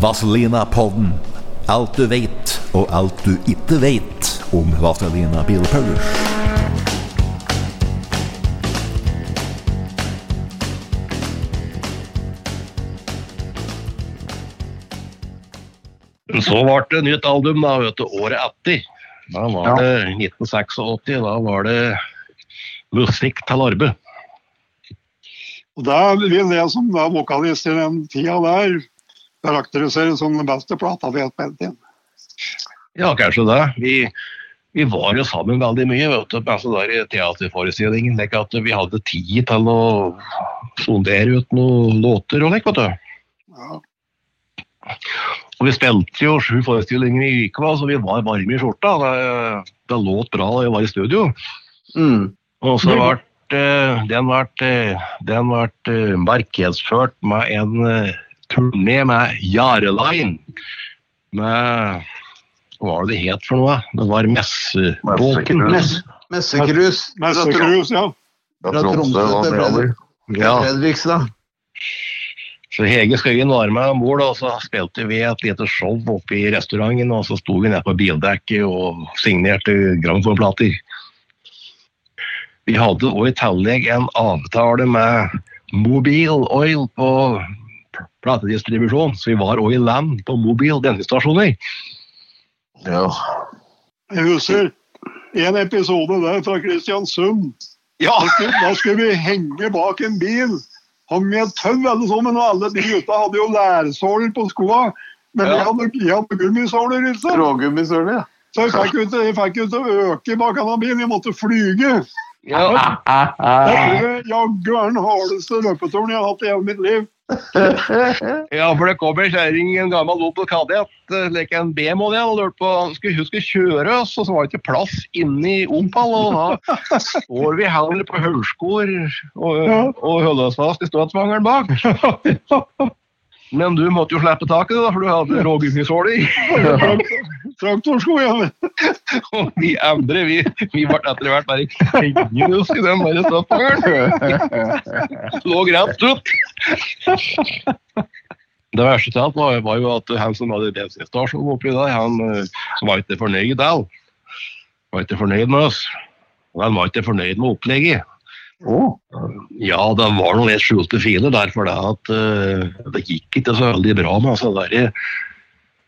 Vazelina-podden. Alt du vet, og alt du ikke vet om Vazelina Bilpaulers. Så ble det nytt album da, vet du, året etter. Da var det 1986. Da var det musikk til arbeid. Og da vil jeg som da vokalist i den tida der karakterisere som den beste plata vi har spilt inn. Ja, kanskje det. Vi, vi var jo sammen veldig mye vet du, altså der i teaterforestillingen. Like at vi hadde tid til å sondere ut noen låter og like, vet du. Ja. Og vi spilte jo sju forestillinger i uka, så vi var varme i skjorta. Det, det låt bra da vi var i studio. Og så ble eh, den ble, eh, den ble eh, markedsført med en turné med Jarelein. Med Hva var det det het for noe? Det var Messebåten. Mess- Messekrus Messekrus, ja. fra Tromsø til Fredrikstad. så Hege Skøyen var med om bord, og så spilte vi et lite show oppe i restauranten. Og så sto vi nede på bildekket og signerte grammofonplater. Vi hadde òg i tillegg en avtale med Mobil Oil på platedistribusjon, så vi var òg i land på Mobil stasjoner. Ja. Jeg husker en episode der fra Kristiansund. Ja! Da skulle, da skulle vi henge bak en bil. Hang i et tau alle sammen, og alle de gutta hadde jo lærsåler på skoa. Men ja. de, hadde, jeg hadde gummisåler, sant? Ja. Så jeg fikk ut, jeg fikk ut å øke bak denne bilen, jeg måtte flyge. ja. Det er jaggu den hardeste løpeturen jeg har hatt i hele mitt liv. Ja, for det kom ei kjerring, en gammel Opel Kadett, like en B-modell, og lurte på om hun skulle kjøre oss, og så var det ikke plass inni Opel. Og da står vi heller på høyskor og, Ja. og holder oss fast i støtsmangelen bak. Men du måtte jo slippe taket, da, for du hadde rågummisåler. Traktorsko, ja. Og vi andre, vi, vi ble etter hvert bare hengende oss i den der støtmangelen. Lå rett ut. Det verste til alt var, var jo at han som hadde bensinstasjon oppi der, han eh, var ikke fornøyd der. Var ikke fornøyd med oss. Og han var ikke fornøyd med opplegget. Ja, det var noen litt skjulte filer der, for det at uh, det gikk ikke så veldig bra med altså,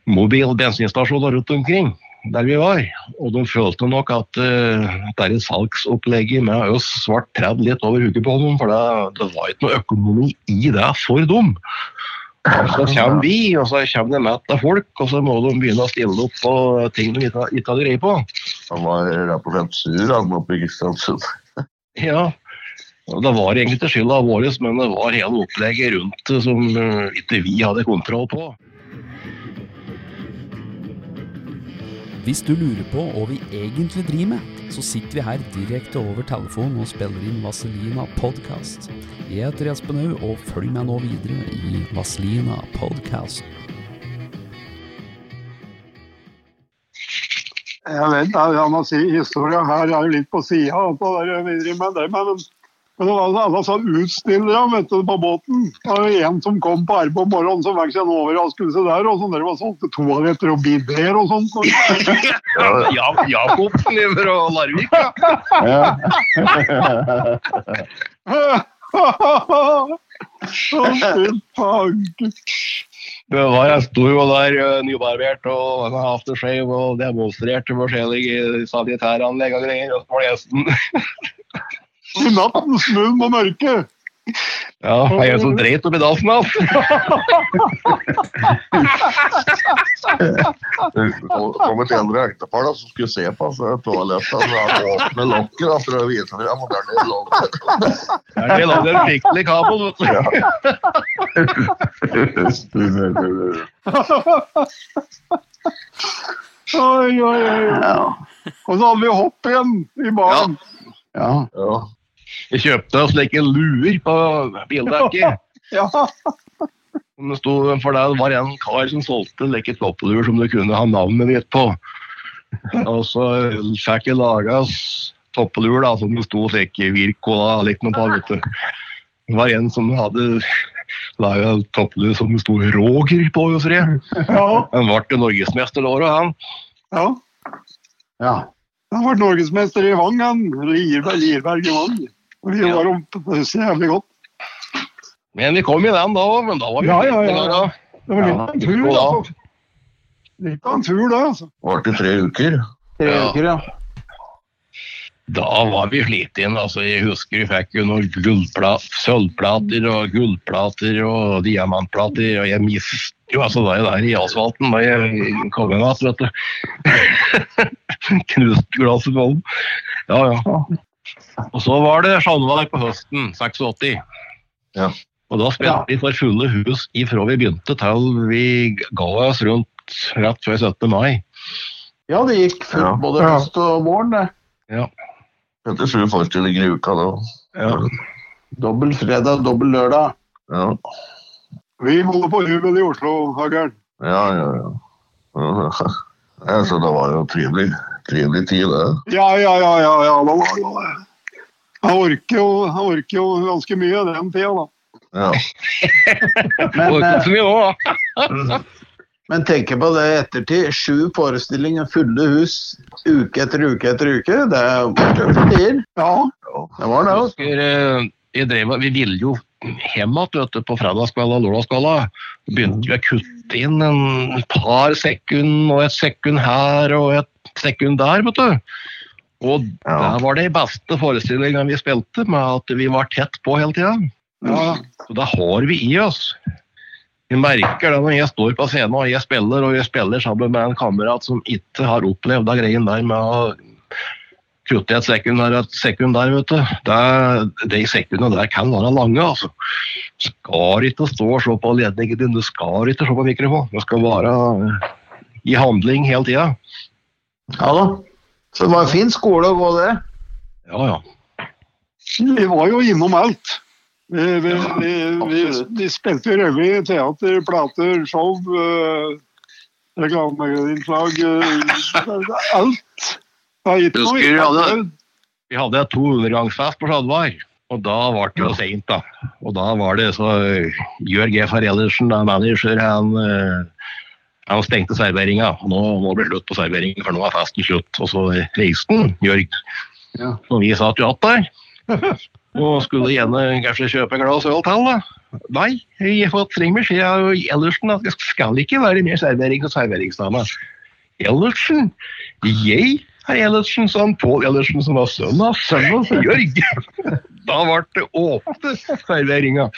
mobil bensinstasjoner rundt omkring der vi var. Og de følte nok at uh, dette salgsopplegget med oss ble tredd litt over hodet på dem, for det, det var ikke noe økonomi i det for dem. Og så kommer vi, og så kommer det mett av folk, og så må de begynne å stille opp på ting de ikke, ikke hadde greie på. Han var rett og slett sur, han oppe i Kristiansund. Ja, det var egentlig ikke skylda vår, men det var hele opplegget rundt som eh, ikke vi hadde kontroll på. Hvis du lurer på hva vi egentlig driver med, så sitter vi her direkte over telefon og spiller inn Vaselina podcast. Jeg heter Espen Haug, og følg meg nå videre i Vaselina podcast. Jeg vet, ja, man sier historie. her er jo litt på sida av det der vi driver med. det, Men, men det var alle sånn utstillere vet du, på båten. Det var en som kom på arbeid om morgenen som fikk seg en overraskelse der. og sånn, Det var solgte toaletter og bider og sånt. Ja, fra Larvik, ja. Å, fy fanken. Det var jeg sto jo der eh, nybarbert og aftershave og demonstrerte forskjellige sanitæranlegg og greier. Og så var gjesten I nattens snøen og mørke. Ja, det er en som dreit oppi dassen hans. Det kom et eldre ektepar da, som skulle se på så toalettet. Så han åpner lokket da, for å vise frem, og der nede lå det. Der er det lagd en skikkelig kabel, vet du. Oi, oi, oi. Og så hadde vi hopp igjen i baren. ja. Ja. Vi kjøpte slike like luer på bildekket. Ja. Som det sto, for det var en kar som solgte slike toppluer som du kunne ha navnet ditt på. Og så fikk jeg laga toppluer da, som det sto slik Wirkola litt noe på. vet du. Det var en som hadde laga topplue som det sto Roger på. husker jeg. Ja. Han ble norgesmester det året, han. ja. ja. Han ble norgesmester i Vang, han. Lierberg, Lierberg i Vang. Og vi Ja. var oppe, det husker jeg jævlig godt. Men vi kom i den da òg, men da var vi Ja, ja, ja, da. Det var litt av en tur, da. altså. Litt av en tur, det, altså. Varte i tre uker. Tre Ja. uker, ja. Da var vi slitne. Altså, jeg husker vi fikk jo noen sølvplater og gullplater og diamantplater, og jeg mistet jo altså det der i asfalten da jeg kom hjem igjen, vet du. Knust glasset på den. Ja, ja. Og så var det Sjanvar på høsten 86. Ja. Og da spilte Ja. vi for fulle hus ifra vi begynte til vi ga oss rundt rett før 17. mai. Ja, det gikk fullt Ja. både høst og våren, det. 57 forestillinger i uka da. Ja. Dobbel fredag, dobbel lørdag. Ja, Vi holder på jubel i Oslo, Hagern. ja, ja. ja. ja. Ja så det var jo trivelig, trivelig tid, det. Ja, ja, ja, ja, ja. Da var det jeg orker, jo, jeg orker jo ganske mye den tida, da. Ja. Men, orker eh, så mye også, men tenk på det i ettertid. Sju forestillinger, fulle hus, uke etter uke etter uke. Det var tøffe tider. Ja, Det var det. Altså. husker, eh, jeg drev, vi ville jo hjem igjen på fredagskveld og lørdagskveld. Begynte vi å kutte inn en par sekund og et sekund her og et sekund der. vet du. Og Ja. det var de beste forestillingene vi spilte, med at vi var tett på hele tida. ja. Så det har vi i oss. Vi merker det når jeg står på scenen og jeg spiller, og jeg spiller sammen med en kamerat som ikke har opplevd den greien der med å kutte et sekund her og et sekund der, vet du. Det, de sekundene der kan være lange, altså. Skal ikke stå og se på ledningen din, du skal ikke se på mikrofon. Du skal være eh, i handling hele tida. Ja da. Så det var en fin skole å gå, det. Ja, ja. Vi var jo innom alt. Vi, vi, vi, vi, vi spilte revy, teater, plater, show, uh, reklameinnslag. Uh, alt. Husker du hadde- Vi hadde to undergangsfest på Sjalvar, og da var det jo seint, da. Og da var det så eh, Jørg G. Farellersen, manager, han, eh, han stengte serveringa. Og nå må det bli slutt på serveringen, for nå er festen slutt. Og så reiste han, Jørg. Ja. Og vi satt jo igjen der. Og skulle gjerne kanskje kjøpe et glass øl til, da. Nei, jeg har fått streng beskjed av Ellersen at det skal ikke være mer servering hos serveringsdama. Ellersen? Jeg er Ellersen, sa han Pål Ellersen, som var sønnen av sønnen av Jørg. Da ble det åpne serveringa.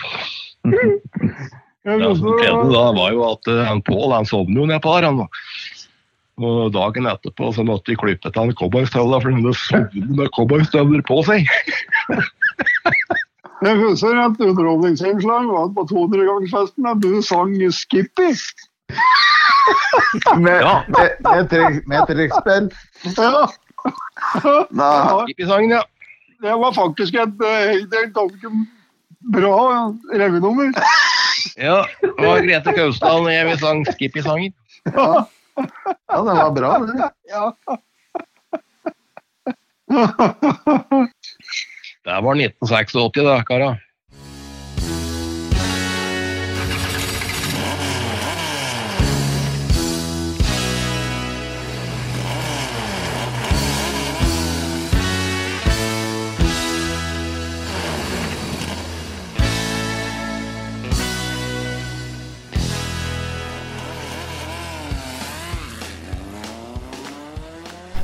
Det som skjedde da, var jo at han Pål han sovnet jo nedpå der. han da. Og dagen etterpå så måtte de klippe til han cowboystøvla, for han hadde sovnet med cowboystøvler på seg. Jeg husker et underholdningsinnslag var på 200-gangsfesten og du sang Skippy. Med, Ja. med, med, tre- med trekkspill. Ja. Da, ja. Det var faktisk et, eh, et ganske bra revynummer. Ja, det var Grete Kausdal når jeg sang Skippy-sanger. Ja. ja, det var bra, det. Ja. Det var 1986, da, kara.